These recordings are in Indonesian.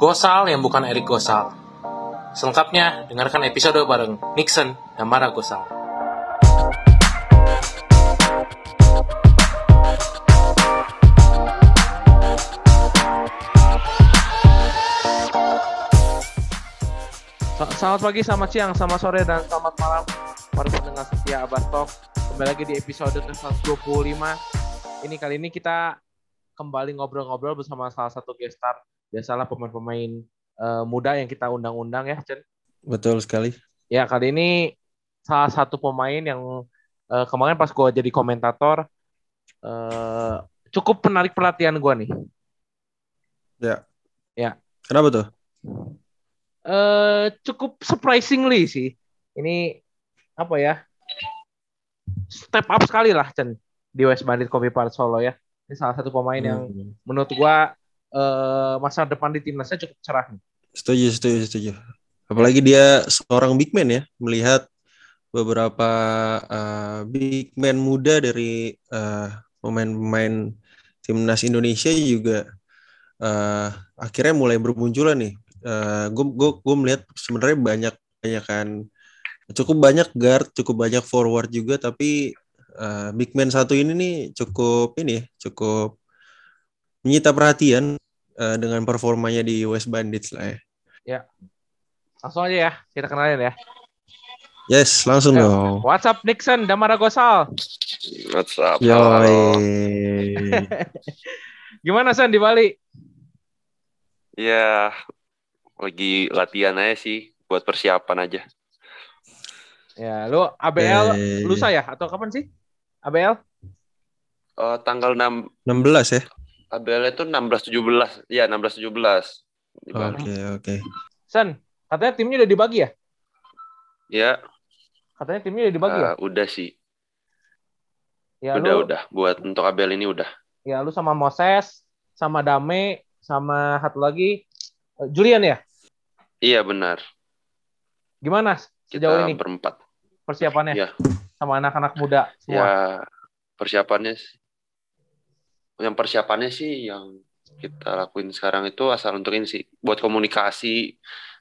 Gosal yang bukan Erik Gosal. Selengkapnya, dengarkan episode bareng Nixon dan Mara Gosal. Selamat pagi, selamat siang, selamat sore, dan selamat malam para pendengar setia Abastok. Kembali lagi di episode ke-125. Ini kali ini kita kembali ngobrol-ngobrol bersama salah satu guest star. Biasalah pemain-pemain uh, muda yang kita undang-undang ya, Chen. Betul sekali. Ya, kali ini salah satu pemain yang uh, kemarin pas gue jadi komentator uh, cukup menarik perhatian gue nih. Ya. Ya. Kenapa tuh? Uh, cukup surprisingly sih. Ini apa ya? Step up sekali lah Chen di West Bandit Coffee Park Solo ya. Ini salah satu pemain hmm. yang menurut gua uh, masa depan di timnasnya cukup cerah nih. Setuju, setuju, setuju. Apalagi dia seorang big man ya, melihat beberapa uh, big man muda dari uh, pemain-pemain timnas Indonesia juga uh, akhirnya mulai bermunculan nih gue gue gue melihat sebenarnya banyak banyak kan cukup banyak guard cukup banyak forward juga tapi uh, big man satu ini nih cukup ini cukup menyita perhatian uh, dengan performanya di West Bandits lah ya. Ya. Langsung aja ya, kita kenalin ya. Yes, langsung Yo. dong. What's up Nixon, Damara Gosal? What's up? Yoi. Gimana San di Bali? Ya, lagi latihan aja sih buat persiapan aja. Ya, lu ABL eh. lusa ya atau kapan sih? ABL? Uh, tanggal 6 16 ya. ABL itu 16 17. Iya, 16 17. Oke, oke. Okay. San, katanya timnya udah dibagi ya? Ya. Katanya timnya udah dibagi uh, ya? Udah sih. Ya, udah, lu, udah. Buat untuk ABL ini udah. Ya, lu sama Moses, sama Dame, sama satu lagi Julian ya? Iya benar. Gimana sejauh Kita ini? berempat. Persiapannya? Ya. Sama anak-anak muda semua? Ya, persiapannya yang persiapannya sih yang kita lakuin sekarang itu asal untuk ini sih buat komunikasi.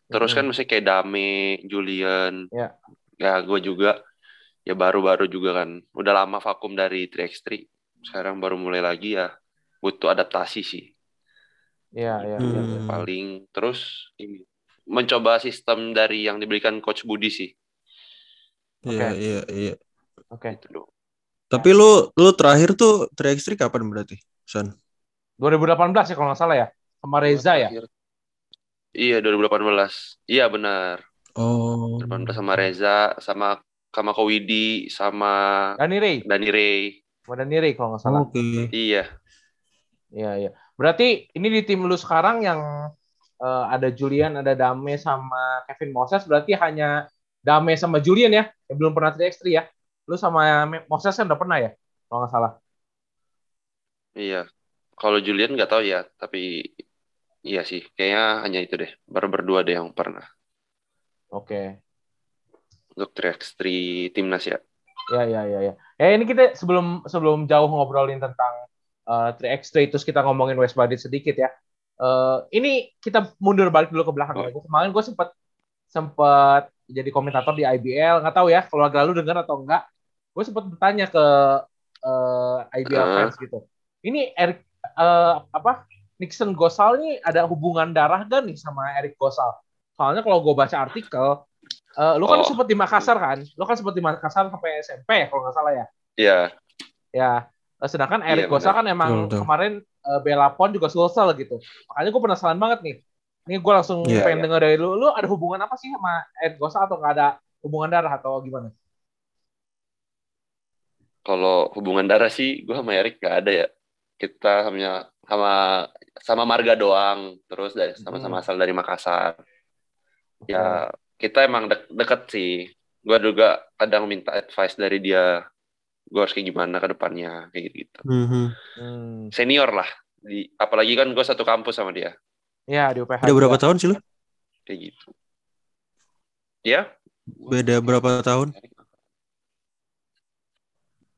Terus hmm. kan mesti kayak Dame, Julian. Ya. Ya, gue juga ya baru-baru juga kan. Udah lama vakum dari 3x3. Sekarang baru mulai lagi ya butuh adaptasi sih. Iya, iya, iya. Hmm. Paling terus ini mencoba sistem dari yang diberikan coach Budi sih. Iya, okay. iya, iya. Oke. Okay. Gitu Tapi lu lu terakhir tuh 3x3 kapan berarti, San? 2018 ya kalau nggak salah ya. Sama Reza ya? Iya, 2018. Iya, benar. Oh. 2018 sama Reza, sama sama Kowidi, sama Dani Ray. Dani Ray. Sama Dani Ray kalau nggak salah. Oke. Okay. Iya. Iya, iya. Berarti ini di tim lu sekarang yang uh, ada Julian, ada Dame sama Kevin Moses berarti hanya Dame sama Julian ya yang belum pernah 3x3 ya. Lu sama Moses kan udah pernah ya kalau nggak salah. Iya. Kalau Julian nggak tahu ya, tapi iya sih kayaknya hanya itu deh. Baru berdua deh yang pernah. Oke. Okay. Untuk 3x3 timnas ya. Ya ya ya ya. Eh ini kita sebelum sebelum jauh ngobrolin tentang uh, 3x3 terus kita ngomongin West Bandit sedikit ya. Uh, ini kita mundur balik dulu ke belakang. Oh. Kemarin gue sempat sempat jadi komentator di IBL, nggak tahu ya keluarga lu dengar atau enggak. Gue sempat bertanya ke uh, IBL uh. fans gitu. Ini Eric uh, apa Nixon Gosal ini ada hubungan darah gak nih sama Eric Gosal? Soalnya kalau gue baca artikel, uh, lu kan oh. sempat di Makassar kan? Lu kan sempat di Makassar sampai SMP kalau nggak salah ya? Iya. Yeah. Ya, sedangkan Eric iya, Gosal kan emang betul, kemarin uh, Bella Pon juga Sulsel gitu. Makanya gue penasaran banget nih. Ini gue langsung yeah, pengen yeah. denger dari lu. Lu ada hubungan apa sih sama Ed Gosa atau nggak ada hubungan darah atau gimana? Kalau hubungan darah sih gue sama Erik gak ada ya. Kita sama sama sama marga doang. Terus dari sama-sama hmm. asal dari Makassar. Ya kita emang de deket sih. Gue juga kadang minta advice dari dia gue harus kayak gimana ke depannya kayak gitu. Mm-hmm. Senior lah, di apalagi kan gue satu kampus sama dia. Iya di UPH. Udah berapa tahun sih lo? Kayak gitu. Ya? Beda berapa tahun?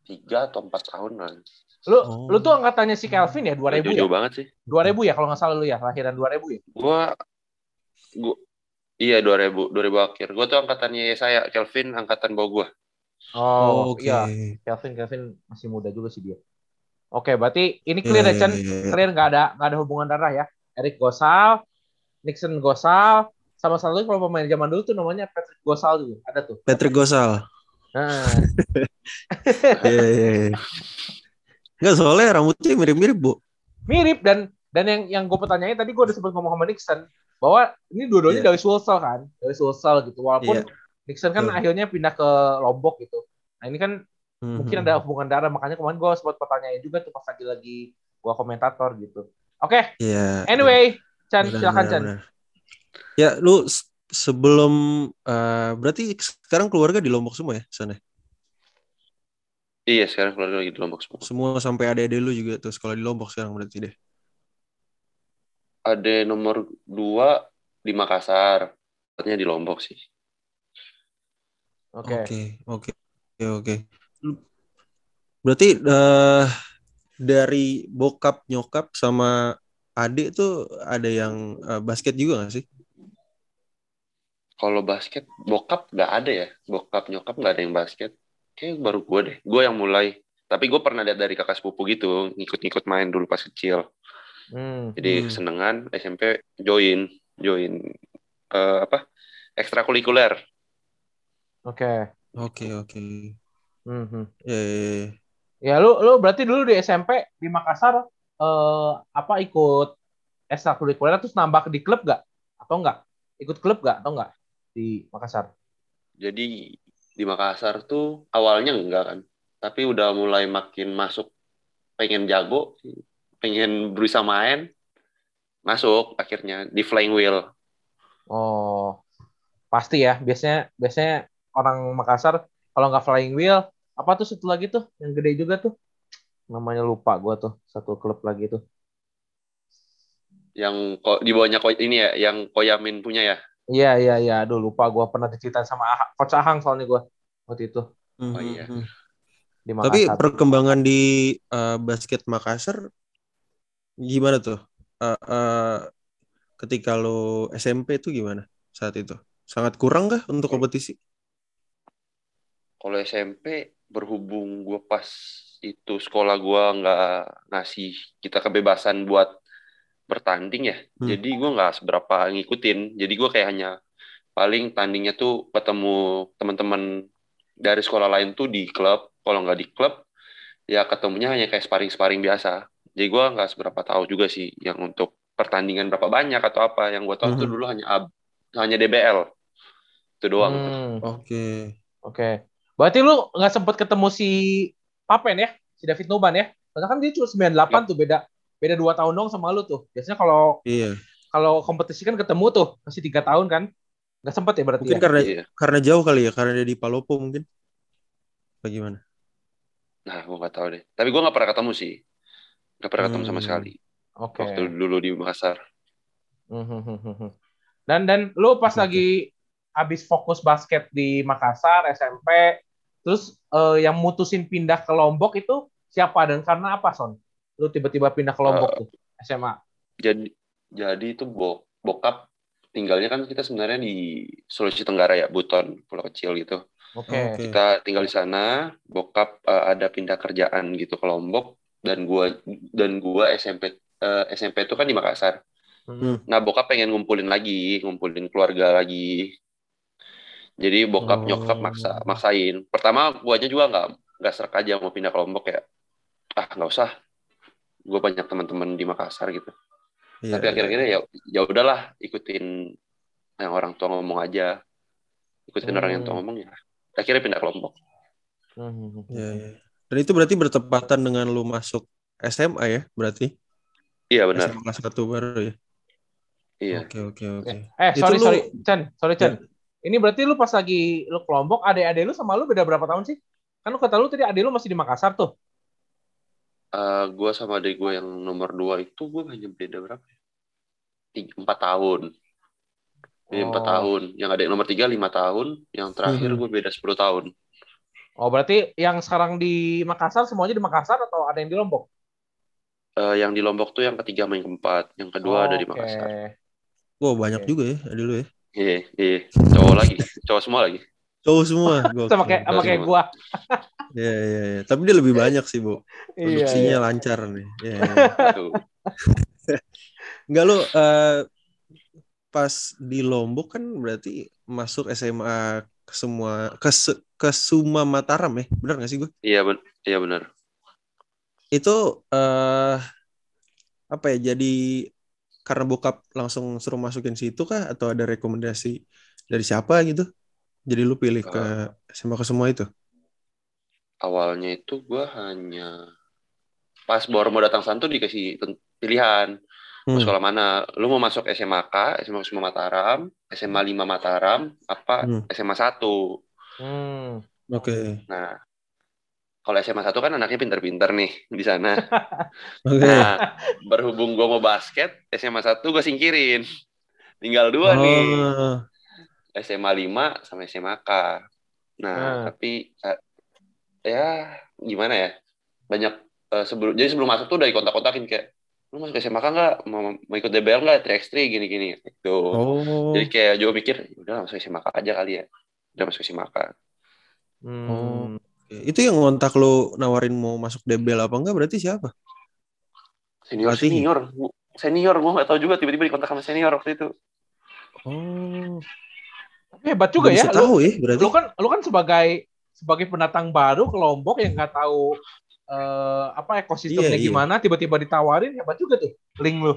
Tiga atau empat tahun lah. Lu oh. lu tuh angkatannya si Kelvin ya 2000 Jauh, ya? banget sih. 2000 ya kalau nggak salah lu ya lahiran 2000 ya? Gua Gua, iya 2000 2000 akhir. Gue tuh angkatannya saya, Kelvin angkatan bawah gue. Oh, Oke. iya. Kelvin Kelvin masih muda juga sih dia. Oke, berarti ini clear Iya, ya, Chen. iya, iya. Clear nggak ada nggak ada hubungan darah ya. Eric Gosal, Nixon Gosal, sama satu kalau pemain zaman dulu tuh namanya Patrick Gosal juga. Ada tuh. Patrick Gosal. Nah, Iya, iya, iya. Enggak soalnya rambutnya mirip-mirip, Bu. mirip dan dan yang yang gue pertanyain tadi gue udah sempat ngomong sama Nixon bahwa ini dua-duanya Iya. dari Sulsel kan, dari Sulsel gitu. Walaupun Iya. Nixon kan Betul. akhirnya pindah ke Lombok gitu. Nah ini kan mungkin Mhm. ada hubungan darah makanya kemarin gue sempat pertanyain juga tuh pas lagi lagi gue komentator gitu. Oke, Iya. anyway, Chan Benar, silakan benar, Chan. benar. Ya, lu sebelum eh, berarti sekarang keluarga di Lombok semua ya, sana. Iya, sekarang keluarga lagi di Lombok semua. Semua sampai adik-adik lu juga tuh sekolah di Lombok sekarang berarti deh. Ada nomor dua di Makassar. Tempatnya di Lombok sih. Oke. Oke, oke, oke, oke. Lu- Berarti eh, dari bokap, nyokap sama adik tuh ada yang eh, basket juga gak sih? Kalau basket, bokap nggak ada ya. Bokap nyokap nggak ada yang basket. Kayak baru gue deh. Gue yang mulai. Tapi gue pernah lihat dari kakak sepupu gitu, ngikut-ngikut main dulu pas kecil. Hmm. Jadi Hmm. kesenangan SMP join, join eh, apa? Ekstrakurikuler. Oke. Oke, oke. Mhm. Ya, ya, ya. Ya lu lu berarti dulu di SMP di Makassar eh apa ikut ekstrakurikuler terus nambah di klub gak? Atau enggak? Ikut klub gak atau enggak di Makassar? Jadi di Makassar tuh awalnya enggak kan. Tapi udah mulai makin masuk pengen jago, pengen berusaha main, masuk akhirnya di Flying Wheel. Oh, pasti ya. Biasanya biasanya orang Makassar kalau nggak flying wheel, apa tuh satu lagi tuh yang gede juga tuh. Namanya lupa gua tuh, satu klub lagi tuh. Yang kok di bawahnya ini ya, yang Koyamin punya ya. Iya, iya, iya. Aduh, lupa gua pernah diceritain sama Ah- Coach Ahang soalnya gua waktu itu Oh, iya. Mhm. di Tapi perkembangan di eh, basket Makassar gimana tuh? Eh, eh, ketika lo SMP tuh gimana saat itu? Sangat kurang kah untuk kompetisi? Kalau SMP berhubung gue pas itu sekolah gue nggak ngasih kita kebebasan buat bertanding ya. Hmm. Jadi gue nggak seberapa ngikutin. Jadi gue kayak hanya paling tandingnya tuh ketemu teman-teman dari sekolah lain tuh di klub. Kalau nggak di klub ya ketemunya hanya kayak sparring-sparring biasa. Jadi gue nggak seberapa tahu juga sih yang untuk pertandingan berapa banyak atau apa. Yang gue tahu tuh Mhm. dulu hanya ab- hanya DBL. Itu doang. Hmm, Oke. Oke. Berarti lu nggak sempet ketemu si Papen ya, si David Noban ya? Karena kan dia cuma 98 tuh beda beda dua tahun dong sama lu tuh. Biasanya kalau Iya. kalau kompetisi kan ketemu tuh masih tiga tahun kan? Nggak sempet ya berarti Mungkin ya? karena Iya. karena jauh kali ya, karena dia di Palopo mungkin. Bagaimana? Nah, gue nggak tahu deh. Tapi gue nggak pernah ketemu sih. Nggak pernah ketemu sama Hmm. sekali. Oke. Waktu dulu di Makassar. Mhm. Dan dan lu pas lagi habis fokus basket di Makassar SMP, terus eh, yang mutusin pindah ke Lombok itu siapa dan karena apa Son? Lu tiba-tiba pindah ke Lombok tuh SMA. Jadi jadi itu bo bokap tinggalnya kan kita sebenarnya di Sulawesi Tenggara ya, Buton, pulau kecil gitu. Oke. Oke. Kita tinggal di sana, bokap eh, ada pindah kerjaan gitu ke Lombok dan gua dan gua SMP eh, SMP itu kan di Makassar. Mhm. Nah, bokap pengen ngumpulin lagi, ngumpulin keluarga lagi. Jadi bokap Oh. nyokap maksa maksain. Pertama guanya juga nggak nggak serak aja mau pindah ke Lombok ya. Ah nggak usah. Gue banyak teman-teman di Makassar gitu. Iya, Tapi iya. akhir-akhirnya ya ya udahlah ikutin yang orang tua ngomong aja. Ikutin orang yang tua Hmm. ngomong ya. Akhirnya pindah ke Lombok. Mhm. Iya, iya. Dan itu berarti bertepatan dengan lu masuk SMA ya, berarti? Iya benar. SMA kelas 1 baru ya. Iya. Oke, oke, oke. Eh, Itu sorry lu- sorry, Chan, sorry Chan. Ini berarti lu pas lagi lu ke Lombok, adik-adik lu sama lu beda berapa tahun sih? Kan lu kata lu tadi adik lu masih di Makassar tuh. Eh, gue sama adik gue yang nomor dua itu gue hanya beda berapa? ya? Tiga, empat tahun. Beda empat Oh. tahun. Yang ada yang nomor tiga lima tahun. Yang terakhir Mhm. gue beda 10 tahun. Oh, berarti yang sekarang di Makassar semuanya di Makassar atau ada yang di Lombok? Eh, yang di Lombok tuh yang ketiga sama yang keempat. Yang kedua ada di Oke. Makassar. Wah banyak juga ya ada lu ya. Iya, iya. Cowok lagi. Cowok semua lagi. Cowok semua. Sama kayak sama kayak gua. Iya iya iya. Tapi dia lebih banyak sih bu. Iya, Produksinya iya. lancar nih. Iya. iya. Aduh. Enggak lu eh, pas di Lombok kan berarti masuk SMA ke semua ke ke Suma Mataram ya. Benar gak sih gue? Iya, ben iya benar. Itu eh apa ya jadi karena bokap langsung suruh masukin situ kah atau ada rekomendasi dari siapa gitu? Jadi lu pilih ke SMA ke semua itu? Awalnya itu gue hanya pas baru mau datang sana tuh dikasih pilihan mau Hmm. sekolah mana. Lu mau masuk SMAK, SMA Kusuma Mataram, SMA 5 Mataram, apa Hmm. SMA 1. Hmm. Oke. Nah, kalau SMA 1 kan anaknya pinter-pinter nih di sana. Oke. Nah, berhubung gue mau basket, SMA 1 gue singkirin. Tinggal dua nih. Oh. SMA 5 sama SMAK. Nah, Hmm. tapi eh, ya gimana ya? Banyak eh, sebelum jadi sebelum masuk tuh udah dikontak-kontakin kayak lu masuk SMAK nggak mau, mau ikut DBL nggak 3x3 gini-gini gitu. Oh. Jadi kayak juga mikir udah masuk SMAK aja kali ya. Udah masuk SMAK. Hmm. Oh. Oke. Itu yang ngontak lu nawarin mau masuk DBL apa enggak berarti siapa? Senior Pelatihnya? senior Gua- senior gue nggak tahu juga tiba-tiba dikontak sama senior waktu itu. Oh. Tapi hebat juga ya. Lu, tahu ya berarti. lu kan lu kan sebagai sebagai pendatang baru ke Lombok yang nggak tahu eh, apa ekosistemnya Iya, iya. gimana tiba-tiba ditawarin hebat juga tuh link lu.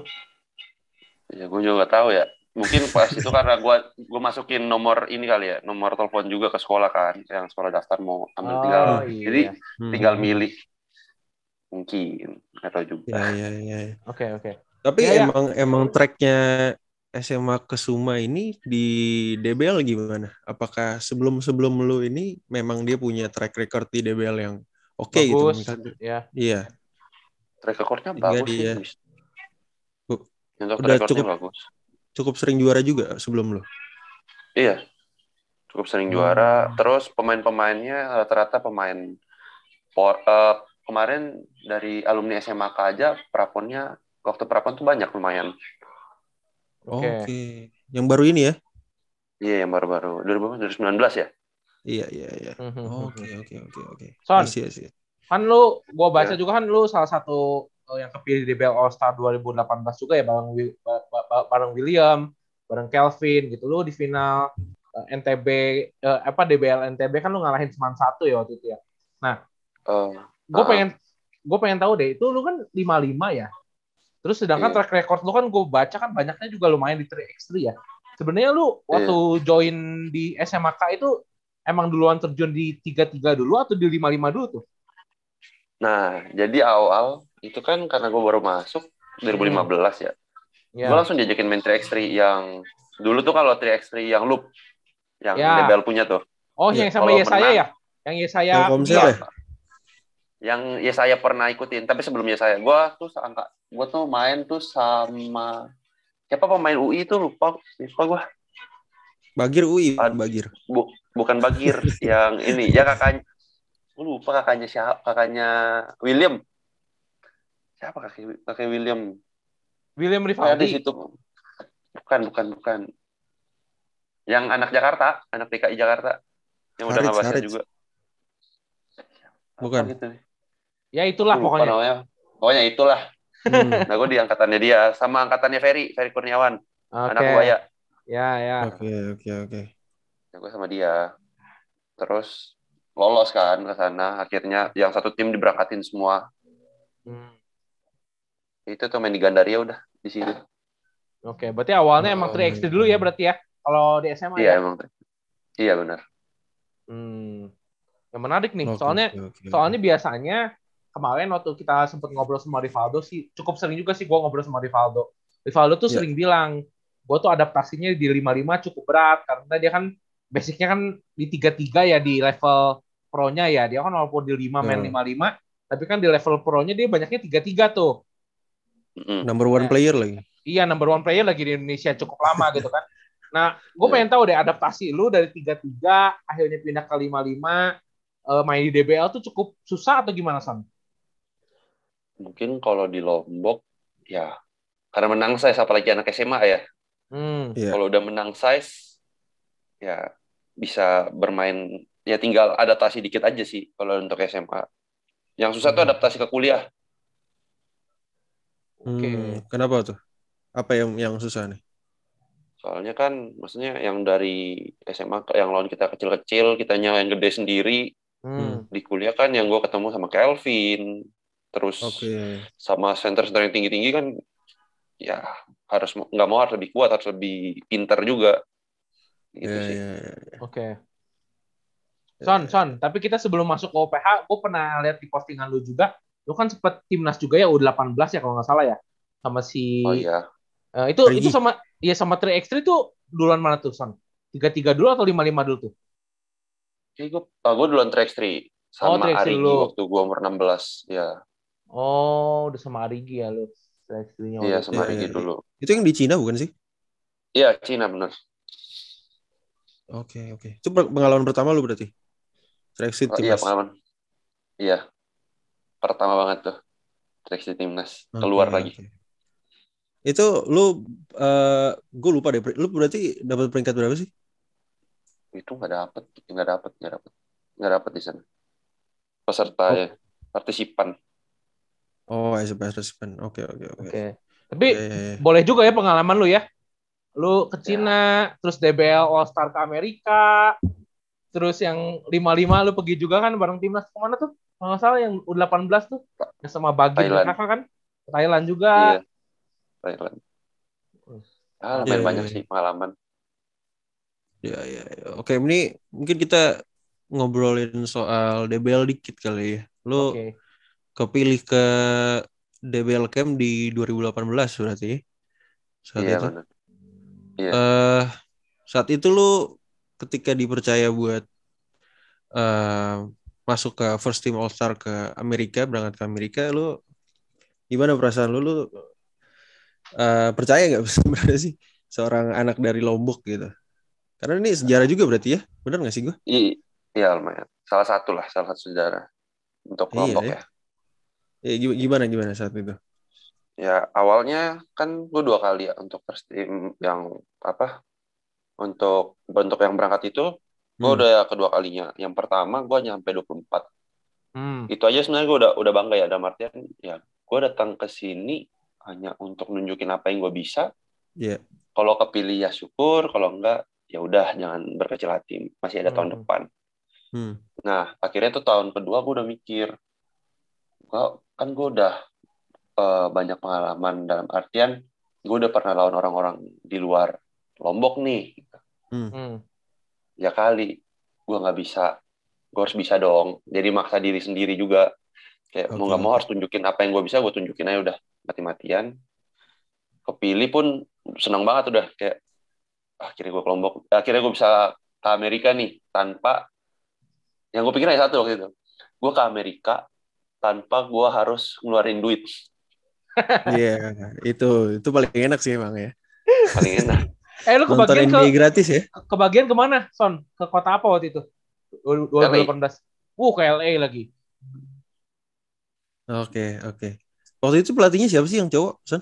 Ya gue juga nggak tahu ya. Mungkin pas itu karena gue gue masukin nomor ini kali ya, nomor telepon juga ke sekolah kan, yang sekolah daftar mau ambil Oh, tinggal. iya. Jadi Hmm. tinggal milih. Mungkin nggak tahu juga. Ya ya ya. Oke oke. Tapi Ya, ya. emang emang tracknya SMA Kesuma ini di DBL gimana? Apakah sebelum sebelum lu ini memang dia punya track record di DBL yang oke gitu? Bagus. Misalnya- Ya. Iya. Track recordnya Hingga bagus dia- sih. Bu- Untuk udah cukup- bagus. Cukup sering juara juga sebelum lu. Iya. Cukup sering Hmm. juara. Terus pemain-pemainnya rata-rata pemain por, eh, kemarin dari alumni SMAK aja praponnya waktu prapon tuh banyak lumayan. Oke. Oke. Yang baru ini ya? Iya yang baru-baru 2000 2019 ya. Iya iya iya. Mhm. Oke oke oke oke. Son. I see. Kan lu gua baca Ya. juga kan lu salah satu eh, yang kepilih di DBL All Star 2018 juga ya bareng bareng William, bareng Kelvin gitu lu di final eh, NTB eh, apa DBL NTB kan lu ngalahin Seman satu ya waktu itu ya. Eh, gue Ah. pengen gue pengen tahu deh itu lu kan 55 ya terus sedangkan Iya. track record lu kan gue baca kan banyaknya juga lumayan di 3x3 ya sebenarnya lu waktu Iya. join di SMAK itu emang duluan terjun di 33 dulu atau di 55 dulu tuh Nah, jadi awal itu kan karena gue baru masuk 2015 ya. ya Gue langsung diajakin main 3x3 yang dulu tuh kalau 3x3 yang loop yang Ya. DBL punya tuh. oh Iya, yang sama kalau Yesaya menang- ya yang Yesaya Telkomsel iya. ya? Yang ya saya pernah ikutin, tapi sebelumnya saya gue tuh angka gue tuh main tuh sama siapa pemain UI tuh lupa lupa gue Bagir UI, Ad- Bagir. Bu, bukan Bagir yang ini. Ya kakaknya gue lupa kakaknya siapa kakaknya William. Siapa kakek kakek William? William Pokoknya di situ. Bukan bukan bukan. Yang anak Jakarta anak DKI Jakarta. Yang udah nggak juga. Bukan. gitu. ya itulah pokoknya. namanya. pokoknya itulah Hmm. nah gue di angkatannya dia sama angkatannya Ferry Ferry Kurniawan. Oke. anak buaya. Ya ya. Oke oke oke. ya gue sama dia. Terus lolos kan ke sana. Akhirnya yang satu tim diberangkatin semua. Hmm. itu tuh main di Gandaria udah di situ. Oke berarti awalnya emang Oh, 3x3 iya. dulu ya berarti ya? Kalau di SMA iya ya? emang iya benar. Hmm. yang menarik nih. Oke, soalnya oke, oke. Soalnya biasanya kemarin waktu kita sempat ngobrol sama Rivaldo sih cukup sering juga sih gue ngobrol sama Rivaldo. Rivaldo tuh Iya. sering bilang gue tuh adaptasinya di 55 cukup berat karena dia kan basicnya kan di 33 ya di level pro-nya ya. Dia kan walaupun di 5 main Hmm. 55 tapi kan di level pro-nya dia banyaknya 33 tuh. Number one player lagi. Iya number one player lagi di Indonesia cukup lama gitu kan. Nah, gue Iya. pengen tahu deh adaptasi lu dari 33 akhirnya pindah ke 55 eh, main di DBL tuh cukup susah atau gimana Son? Mungkin kalau di Lombok ya karena menang saya apalagi anak SMA ya Hmm. Iya. Kalau udah menang size, ya bisa bermain. Ya tinggal adaptasi dikit aja sih kalau untuk SMA. Yang susah tuh Hmm. adaptasi ke kuliah. Oke. Hmm, kenapa tuh? Apa yang yang susah nih? Soalnya kan, maksudnya yang dari SMA ke yang lawan kita kecil-kecil, kitanya yang gede sendiri. Hmm. Di kuliah kan yang gue ketemu sama Kelvin, terus Oke. sama center-center yang tinggi-tinggi kan, ya harus nggak mau harus lebih kuat, harus lebih pinter juga. Gitu Iya, sih. iya, iya. Oke. Son, Son, tapi kita sebelum masuk ke OPH, gue pernah lihat di postingan lu juga, lu kan sempet timnas juga ya U18 ya kalau nggak salah ya, sama si Oh iya. Eh, itu Rigi. itu sama iya sama 3x3 tuh duluan mana tuh Son? 33 dulu atau 55 dulu tuh? Kayak gue, ah, gue duluan track 3 Oh, sama 3x3 Arigi dulu. waktu gue umur 16. Ya, Oh, udah sama Arigi ya lu. 3x3-nya iya waktu itu. sama Iya, Arigi iya, iya. dulu. Itu yang di Cina bukan sih? Iya, Cina bener. Oke, oke. Itu pengalaman pertama lu berarti? Tracksuit Oh, iya timnas. pengalaman. Iya. Pertama banget tuh. Di timnas. Keluar lagi. oke. Itu lu eh gue lupa deh. Lu berarti dapat peringkat berapa sih? Itu nggak dapet, nggak dapet, nggak dapet, nggak dapet di sana. Peserta Oh. ya, partisipan. Oh, SBS Respon. Oke, oke, oke. Oke. Tapi Iya, iya, iya. boleh juga ya pengalaman lu ya. Lu ke Cina, terus DBL All Star ke Amerika, terus yang 55 lu pergi juga kan bareng timnas ke mana tuh? Kalau nggak salah yang U18 tuh, yang sama Bagi Thailand. kakak kan? Ke Thailand juga. Iya. Thailand. Ah, lumayan iya, banyak iya. sih pengalaman. Iya, iya, iya. Oke, ini mungkin kita ngobrolin soal DBL dikit kali ya. Lu Oke. Kepilih ke DBL Camp di 2018 berarti. Saat Iya itu. Iya. eh saat itu lu ketika dipercaya buat eh masuk ke first team All Star ke Amerika, berangkat ke Amerika, lu gimana perasaan lu? Lu eh, percaya nggak sebenarnya sih seorang anak dari Lombok gitu? Karena ini sejarah juga berarti ya, benar nggak sih gue? I- Iya lumayan. Salah satu lah, salah satu sejarah untuk Iya, kelompok ya. ya. Ya, gi- gimana gimana saat itu? Ya awalnya kan gue dua kali ya untuk first team yang apa? Untuk bentuk yang berangkat itu gue Hmm. udah kedua kalinya. Yang pertama gue nyampe 24. Hmm. Itu aja sebenarnya gue udah udah bangga ya. Dalam artian ya gue datang ke sini hanya untuk nunjukin apa yang gue bisa. Iya. Kalau kepilih ya syukur, kalau enggak ya udah jangan berkecil hati. Masih ada tahun Hmm. depan. Hmm. Nah, akhirnya tuh tahun kedua gue udah mikir, gua, kan gue udah eh, banyak pengalaman dalam artian gue udah pernah lawan orang-orang di luar Lombok nih. Hmm. Ya kali, gue nggak bisa, gue harus bisa dong. Jadi maksa diri sendiri juga. Kayak mau Oke, nggak mau harus tunjukin apa yang gue bisa, gue tunjukin aja udah mati-matian. Kepilih pun senang banget udah kayak "Ah, akhirnya gue ke Lombok, akhirnya gue bisa ke Amerika nih tanpa yang gue pikir hanya satu waktu itu gue ke Amerika tanpa gue harus ngeluarin duit Iya, itu itu paling enak sih emang ya. paling enak Eh lu Nonton kebagian ke gratis ya. kebagian ke mana, Son? Ke kota apa waktu itu? 2018. Uh, ke LA lagi. Oke, oke. Waktu itu pelatihnya siapa sih yang cowok, Son?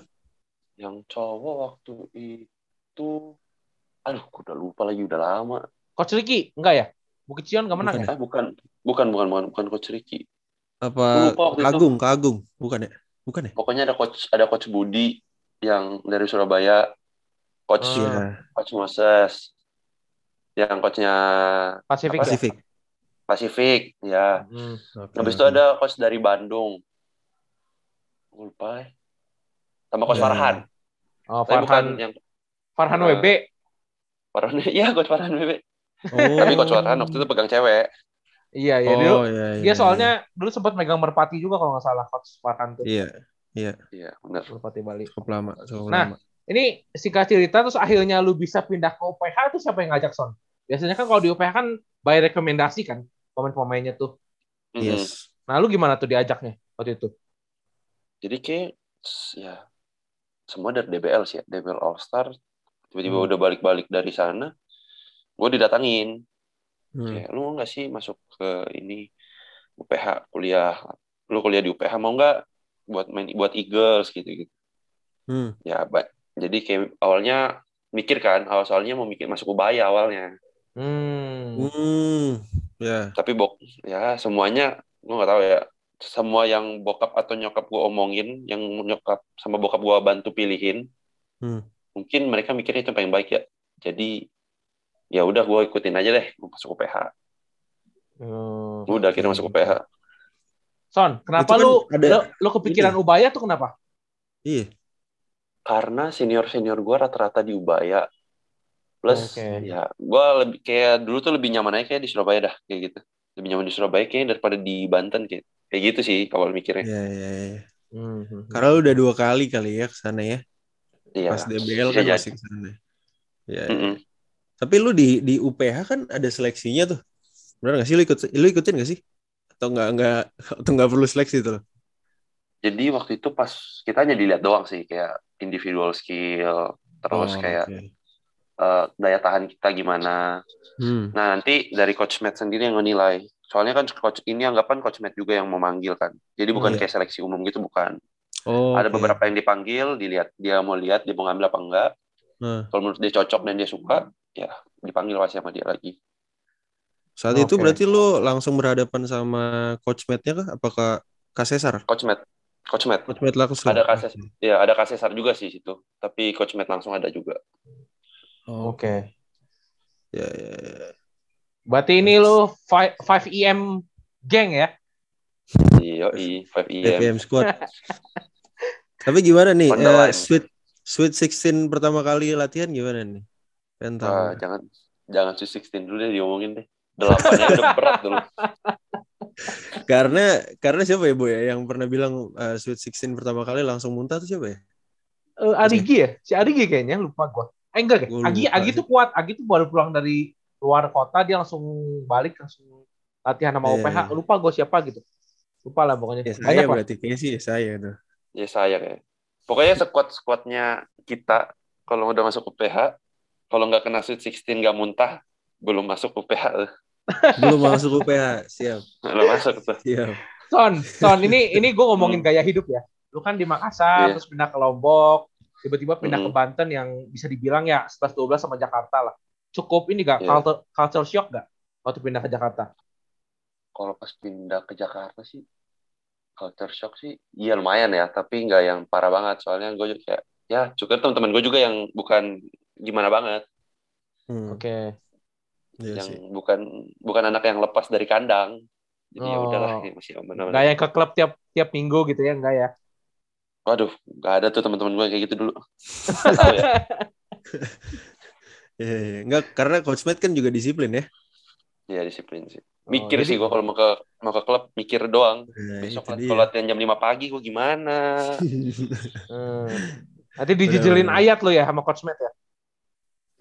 yang cowok waktu itu aduh udah lupa lagi udah lama Coach Ricky, enggak ya? Bukit Cion enggak menang Bukan ya? eh bukan bukan bukan bukan bukan coach Ricky Apa Lupa itu. Kagung, Kagung, bukan ya? Bukan ya? pokoknya ada coach ada coach Budi yang dari Surabaya coach Ah. Iya, coach Moses yang coachnya Pasifik, ya? Pasifik. Pasifik ya Hmm. Oke, habis itu ada coach dari Bandung lupa ya. sama coach Ya. Farhan Oh, Tapi bukan Farhan, yang Farhan Eh, WB. Farhan iya coach Farhan Bebe Oh. tapi coach Farhan waktu itu pegang cewek Iya, iya. Dulu, Oh, iya, iya, dia iya. soalnya dulu sempat megang Merpati juga kalau nggak salah Coach Farhan tuh. Iya, iya benar Merpati Bali. cukup lama, cukup Nah, lama. Ini singkat cerita terus akhirnya lu bisa pindah ke UPH tuh siapa yang ngajak Son? Biasanya kan kalau di UPH kan by rekomendasi kan pemain-pemainnya tuh. Yes. Nah, lu gimana tuh diajaknya waktu itu? jadi kayak ya semua dari DBL sih ya DBL All Star tiba-tiba Hmm. udah balik-balik dari sana gue didatangin Hmm. kayak lu mau nggak sih masuk ke ini UPH kuliah lu kuliah di UPH mau nggak buat main buat Eagles gitu gitu Hmm. ya ba- jadi kayak awalnya mikir kan, awal soalnya mau mikir masuk Ubaya awalnya. Hmm. Hmm, ya. Tapi bok, ya semuanya gue nggak tahu ya. Semua yang bokap atau nyokap gue omongin, yang nyokap sama bokap gue bantu pilihin, Hmm. mungkin mereka mikirnya itu yang paling baik ya. Jadi ya udah gue ikutin aja deh, gue masuk UPH. Hmm. Udah akhirnya masuk UPH. Son, kenapa kan lu, ada- lu lu kepikiran Ubaya tuh kenapa? Iya. Karena senior senior gue rata-rata di Ubaya. Plus Oke. ya gue lebih kayak dulu tuh lebih nyaman aja kayak di Surabaya dah kayak gitu. Lebih nyaman di Surabaya kayaknya daripada di Banten kayak kayak gitu sih awal mikirnya. Iya, iya, iya. Hmm. Karena lu udah dua kali kali ya ke sana ya. Iya. Pas DBL kan masih ke sana. Iya. iya. Mm-mm. Tapi lu di di UPH kan ada seleksinya tuh. Benar gak sih lu ikut lu ikutin gak sih? Atau nggak nggak atau nggak perlu seleksi tuh? Jadi waktu itu pas kita hanya dilihat doang sih kayak individual skill terus Oh, kayak oke. eh, daya tahan kita gimana. Hmm. Nah nanti dari coach Matt sendiri yang menilai. Soalnya kan coach ini anggapan coach Matt juga yang memanggil kan. Jadi Oh, bukan iya. kayak seleksi umum gitu bukan. Oh, Ada oke. beberapa yang dipanggil, dilihat dia mau lihat dia mau ngambil apa enggak. Nah, Kalau menurut dia cocok dan dia suka, ya dipanggil pasti sama dia lagi. saat itu Oke. berarti lu langsung berhadapan sama coach Matt-nya kah? Apakah Kak Cesar? Coach Matt, coach Matt. Coach Matt langsung. Ada Kak Cesar, ya ada Kak Cesar juga sih situ. Tapi coach Matt langsung ada juga. Oh, Oke. Ya, ya, ya. Berarti ini lu 5 EM geng ya? Iya, i 5 EM. FPM squad. Tapi gimana nih? Eh, line. sweet Sweet 16 pertama kali latihan gimana nih? Pengen tahu. Ah, jangan jangan Sweet 16 dulu deh diomongin deh. Delapannya udah berat dulu. Karena karena siapa ya Boy ya yang pernah bilang eh, Sweet 16 pertama kali langsung muntah tuh siapa ya? Eh, Arigi ya? Si Arigi kayaknya lupa gua. Eh enggak, Gua Agi lupa Agi tuh kuat. Agi tuh baru pulang dari luar kota dia langsung balik langsung latihan sama UPH. iya. Lupa gua siapa gitu. Lupa lah pokoknya. Ya saya Banyak lah. berarti kayaknya sih ya saya tuh. Ya saya kayak. Pokoknya squad-squadnya kita kalau udah masuk UPH, kalau nggak kena Sweet 16 nggak muntah, belum masuk UPH. Belum masuk UPH, siap. Belum masuk tuh. Siap. Son, Son ini ini gue ngomongin gaya hidup ya. Lu kan di Makassar, Iya. terus pindah ke Lombok, tiba-tiba pindah ke Mhm. Banten yang bisa dibilang ya 11 12 sama Jakarta lah. Cukup ini gak Iya. culture, culture shock gak waktu pindah ke Jakarta? Kalau pas pindah ke Jakarta sih, culture shock sih, iya lumayan ya, tapi nggak yang parah banget. Soalnya gue juga kayak, ya cukup teman-teman gue juga yang bukan gimana banget, Hmm, Oke. iya yang sih. bukan bukan anak yang lepas dari kandang. Jadi ya Oh. udahlah, ya masih aman aman. Gak yang ke klub tiap tiap minggu gitu ya, enggak ya? Waduh, nggak ada tuh teman-teman gue kayak gitu dulu. Ya. Iya, iya. Enggak, karena coach Matt kan juga disiplin ya. Ya disiplin sih. Oh, Mikir jadi- sih gue kalau mau ke mau ke klub mikir doang. Nah, Besok kalau latihan jam 5 pagi gue gimana? Hmm. Nanti dijejelin ayat lo ya sama Coach Matt ya?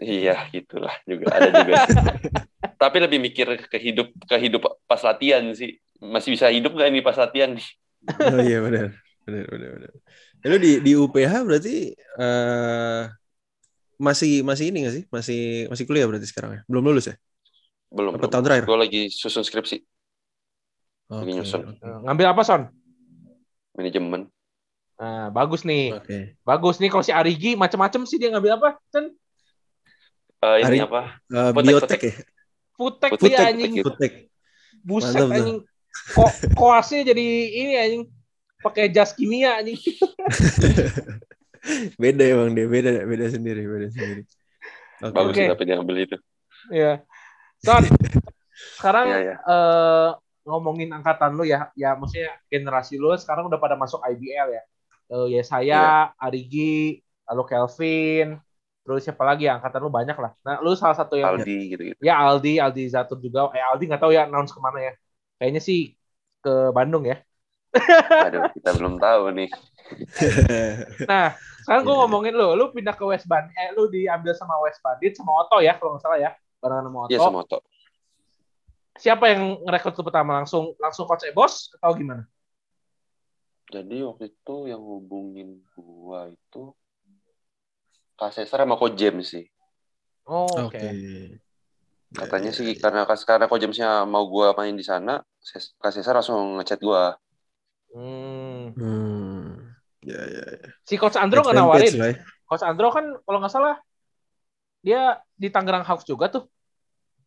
Iya, gitulah juga ada juga. Tapi lebih mikir ke hidup ke hidup pas latihan sih. Masih bisa hidup gak ini pas latihan nih? oh iya benar. Benar, benar, benar. Ya, lu di di UPH berarti eh masih masih ini gak sih? Masih masih kuliah berarti sekarang ya? Belum lulus ya? Belum. Apa tahun terakhir? Gue lagi susun skripsi Oke. nyusun. Eh, Ngambil apa Son? manajemen. Nah, bagus nih. Oke. Bagus nih kalau si Arigi macem-macem sih dia ngambil apa? Cen? Eh, ini Hari- apa? Eh, Foodtech, biotek foodtech. ya? Futek, dia futek anjing. gitu. Buset Mantap anjing. Ko koasnya jadi ini anjing. Pakai jas kimia anjing. beda emang dia, beda beda sendiri, beda sendiri. Oke. Bagus sih Oke. tapi dia ngambil itu. Iya. Son, sekarang Iya, iya. eh, ngomongin angkatan lu ya, ya maksudnya generasi lu sekarang udah pada masuk IBL ya. Eh, ya saya, Iya. Arigi, lalu Kelvin, terus siapa lagi ya angkatan lu banyak lah. Nah, lu salah satu yang Aldi gitu-gitu. ya Aldi, Aldi Zatur juga. Eh Aldi nggak tahu ya announce ke mana ya. Kayaknya sih ke Bandung ya. Aduh, kita belum tahu nih. Nah, sekarang gue Iya. ngomongin lu, lu pindah ke West Bandit, eh lu diambil sama West Bandit sama Oto ya kalau nggak salah ya, barengan sama Oto. Iya sama Oto. Siapa yang ngerekrut lu pertama langsung langsung coach Ebos atau gimana? Jadi waktu itu yang hubungin gua itu Kak Cesar sama Ko James sih. Oh, Oke. oke. Katanya Ya, sih ya, ya. karena karena Ko Jamesnya mau gua main di sana, Kak Cesar langsung ngechat gua. Hmm. Hmm. Ya, ya, ya. Si coach Andro nggak nawarin. lah ya. Coach Andro kan kalau nggak salah dia di Tangerang Hawks juga tuh.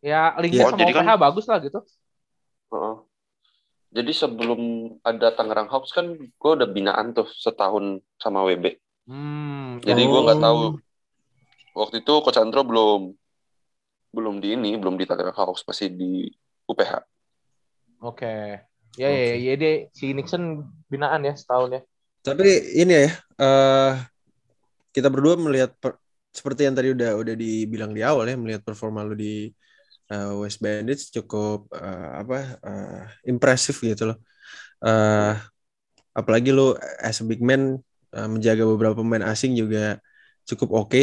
Ya linknya Oh, sama jadi OPH kan- bagus lah gitu. Heeh. Jadi sebelum ada Tangerang Hawks kan gue udah binaan tuh setahun sama WB. Hmm. Jadi Oh. gue nggak tahu waktu itu Coach Andro belum belum di ini, belum di Tangerang Hawks, masih di UPH. Oke. Ya, ya, ya, dia si Nixon binaan ya setahun ya. Tapi ini ya, eh kita berdua melihat per- seperti yang tadi udah udah dibilang di awal ya, melihat performa lu di eh, West Bandits cukup eh, apa eh, impresif gitu loh. Eh apalagi lu as a big man eh, menjaga beberapa pemain asing juga cukup oke.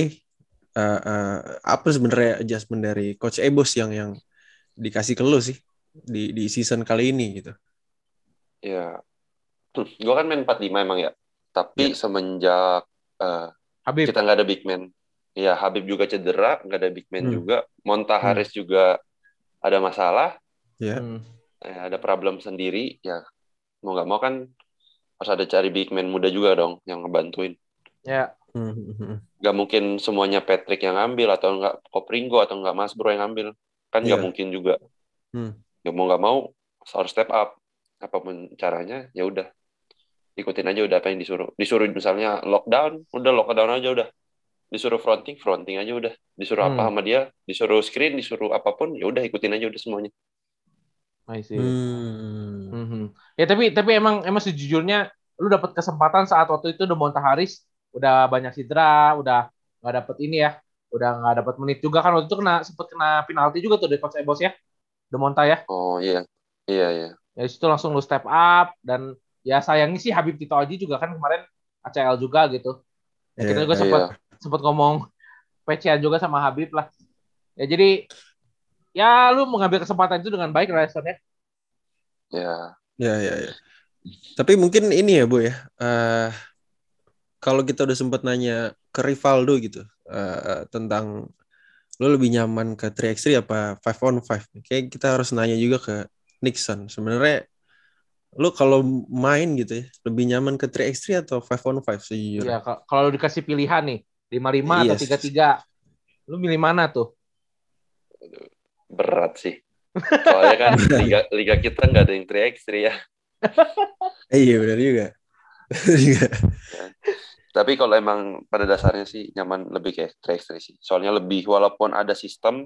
Eh, eh, apa sebenarnya adjustment dari Coach Ebos yang yang dikasih ke lu sih di di season kali ini gitu? Ya, gue kan main 45 emang ya. Tapi semenjak eh, Habib. kita nggak ada big man, ya Habib juga cedera, nggak ada big man Hmm. juga. Monta Hmm. Harris juga ada masalah, Ya. Hmm. eh, ada problem sendiri. Ya mau nggak mau kan harus ada cari big man muda juga dong yang ngebantuin. Ya. Hmm. Gak mungkin semuanya Patrick yang ngambil atau enggak Kopringo atau enggak Mas Bro yang ngambil. Kan nggak Iya. mungkin juga. Hmm. Ya mau nggak mau harus step up. Apa pun caranya, ya udah ikutin aja udah apa yang disuruh. Disuruh misalnya lockdown, udah lockdown aja udah. Disuruh fronting, fronting aja udah. Disuruh apa Hmm. sama dia, disuruh screen, disuruh apa pun, ya udah ikutin aja udah semuanya. I see. Hmm. Mhm. Ya tapi tapi emang emang sejujurnya lu dapat kesempatan saat waktu itu Demonta Harris udah banyak cedera, udah nggak dapet ini ya, udah nggak dapet menit juga kan waktu itu kena sempet kena penalti juga tuh dari coach Ebos ya, Demonta ya. Oh iya, iya iya. Ya situ langsung lu step up dan ya sayangnya sih Habib Tito Aji juga kan kemarin ACL juga gitu. Ya, kita Iya, juga iya. sempat sempat ngomong pecian juga sama Habib lah. Ya jadi ya lu mengambil kesempatan itu dengan baik lah Son, ya. Ya, Ya, ya, ya. Tapi mungkin ini ya, Bu ya. eh kalau kita udah sempat nanya ke Rivaldo gitu eh, tentang lo lebih nyaman ke 3x3 apa 5 on 5? Kayak kita harus nanya juga ke Nixon. Sebenarnya lo kalau main gitu ya, lebih nyaman ke 3x3 atau 5 on 5 sejujurnya? Iya, ka- kalau lu dikasih pilihan nih, 55 atau Yes. 33, lu milih mana tuh? Berat sih. Soalnya kan liga liga kita nggak ada yang 3x3 ya. Eh, iya benar juga. Benar juga. Tapi kalau emang pada dasarnya sih nyaman lebih kayak 3x3 sih. Soalnya lebih walaupun ada sistem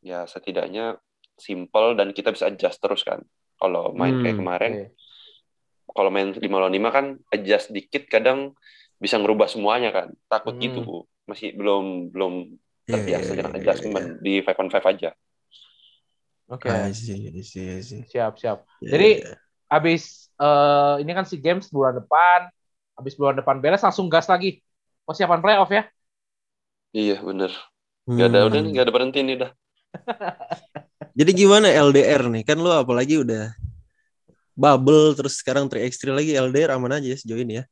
ya setidaknya simple dan kita bisa adjust terus kan. Kalau main kayak Hmm, kemarin, Oke. kalau main 5 lawan 5 kan adjust dikit kadang bisa ngerubah semuanya kan. Takut Hmm. gitu, Bu. Masih belum belum Iya, terbiasa iya, dengan iya, adjustment iya. di 5 on 5 aja. Oke, I see, I see, I see. siap, siap. Ya, Jadi, ya. Abis eh, ini kan si games bulan depan, abis bulan depan beres langsung gas lagi. Persiapan playoff ya? Iya, bener. Gak ada, Hmm. udah nih, gak ada berhenti nih dah. Jadi gimana LDR nih? Kan lo apalagi udah bubble terus sekarang 3x3 lagi LDR aman aja ya sejauh ini ya.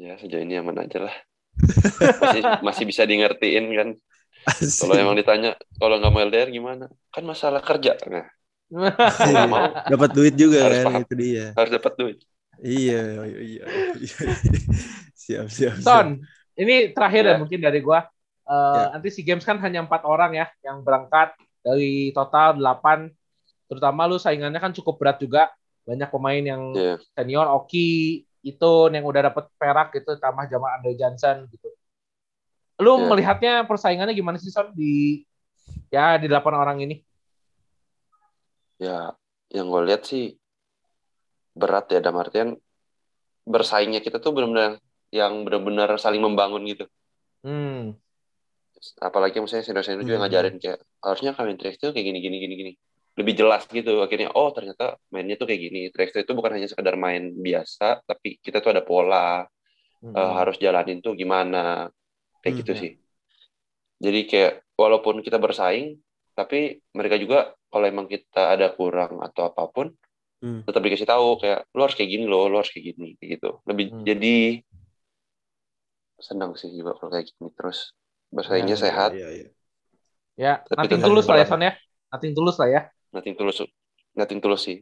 Ya, sejauh ini aman aja lah. Masih, masih bisa di ngertiin kan. Kalau emang ditanya, kalau nggak mau LDR gimana? Kan masalah kerja. Nah, mau. dapat duit juga Harus kan paham. itu dia. harus dapat duit. Iya, iya, iya. siap, siap, siap. Son, ini terakhir ya Ya. mungkin dari gua. Eh, Ya. Nanti si games kan hanya empat orang ya yang berangkat dari total delapan. Terutama lu saingannya kan cukup berat juga. Banyak pemain yang Iya. senior, Oki, itu yang udah dapet perak gitu, tambah Jamal Andre Johnson gitu. Lu Iya. melihatnya persaingannya gimana sih Son di ya di delapan orang ini? Ya, yang gue lihat sih berat ya, dalam artian bersaingnya kita tuh benar-benar yang benar-benar saling membangun gitu. Hmm. Apalagi misalnya senior-senior juga Hmm. ngajarin kayak harusnya kalian track itu kayak gini gini gini gini. Lebih jelas gitu akhirnya oh ternyata mainnya tuh kayak gini. Track itu bukan hanya sekedar main biasa, tapi kita tuh ada pola, Hmm. eh, harus jalanin tuh gimana kayak Hmm, gitu ya. sih jadi kayak walaupun kita bersaing tapi mereka juga kalau emang kita ada kurang atau apa pun Hmm. tetap dikasih tahu kayak lu harus kayak gini loh lu harus kayak gini kayak gitu lebih Hmm. jadi senang sih juga kalau kayak gini terus bersaingnya Ya, sehat Iya, iya. Ya, Tapi nothing tetap tulus lah ya. Son ya. Nothing tulus lah ya. nothing tulus nothing tulus sih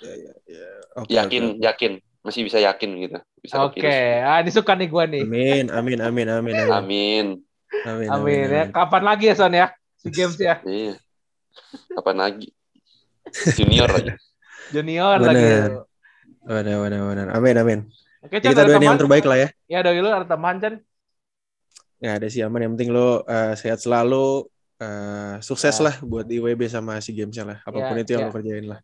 Iya, iya, iya. Oke, yakin oke. yakin masih bisa yakin gitu bisa Oke, optimis. ah ini suka nih gua nih. Amin, amin, amin, amin, amin. amin Amin. Amin ya. Kapan lagi ya Son ya? Si games ya. Iya. Kapan lagi? Junior lagi. Junior Bener. lagi. Benar, benar, benar. Amin, amin. Oke, Kita Chan, ada doain yang terbaik lah ya. Ya, dari lu ada tambahan, Chan? Nggak ada sih aman. Yang penting lo eh, sehat selalu. eh, sukses Ya. lah buat IWB sama si gamesnya lah. Apa pun Ya, itu yang ya. lo kerjain lah.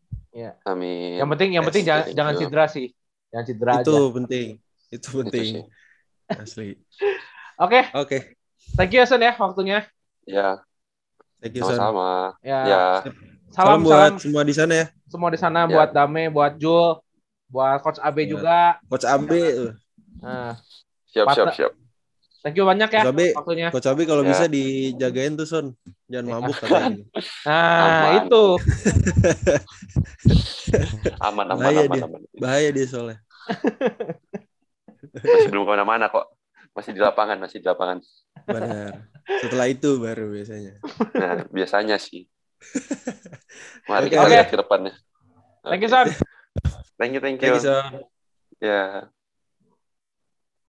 Amin. Yang penting yang penting Yes, jangan jangan cedera sih. Jangan cedera itu aja. penting. Itu penting. sih. Asli. Oke, Oke. thank you Son ya waktunya. Ya, Thank you, Son. sama-sama. Ya. Ya, Salam, Salam buat salam semua di sana ya. semua di sana Ya. buat Dame, buat Jul, buat coach Abe Ya. juga. Coach Abe. Nah, siap, siap, siap. Thank you banyak ya Coach Abe, waktunya. Coach Abe kalau Ya. bisa dijagain tuh Son. Jangan Ya. mabuk katanya. Nah, Aman. itu. Aman, aman, Bahaya aman, dia. aman. Bahaya dia soalnya. Masih belum ke mana-mana kok. Masih di lapangan, masih di lapangan. Benar. Setelah itu baru biasanya. Nah, biasanya sih. Mari Oke, kita oke. lihat ke depannya. Thank you Son. Thank you, thank Thank you. you, Son. Ya.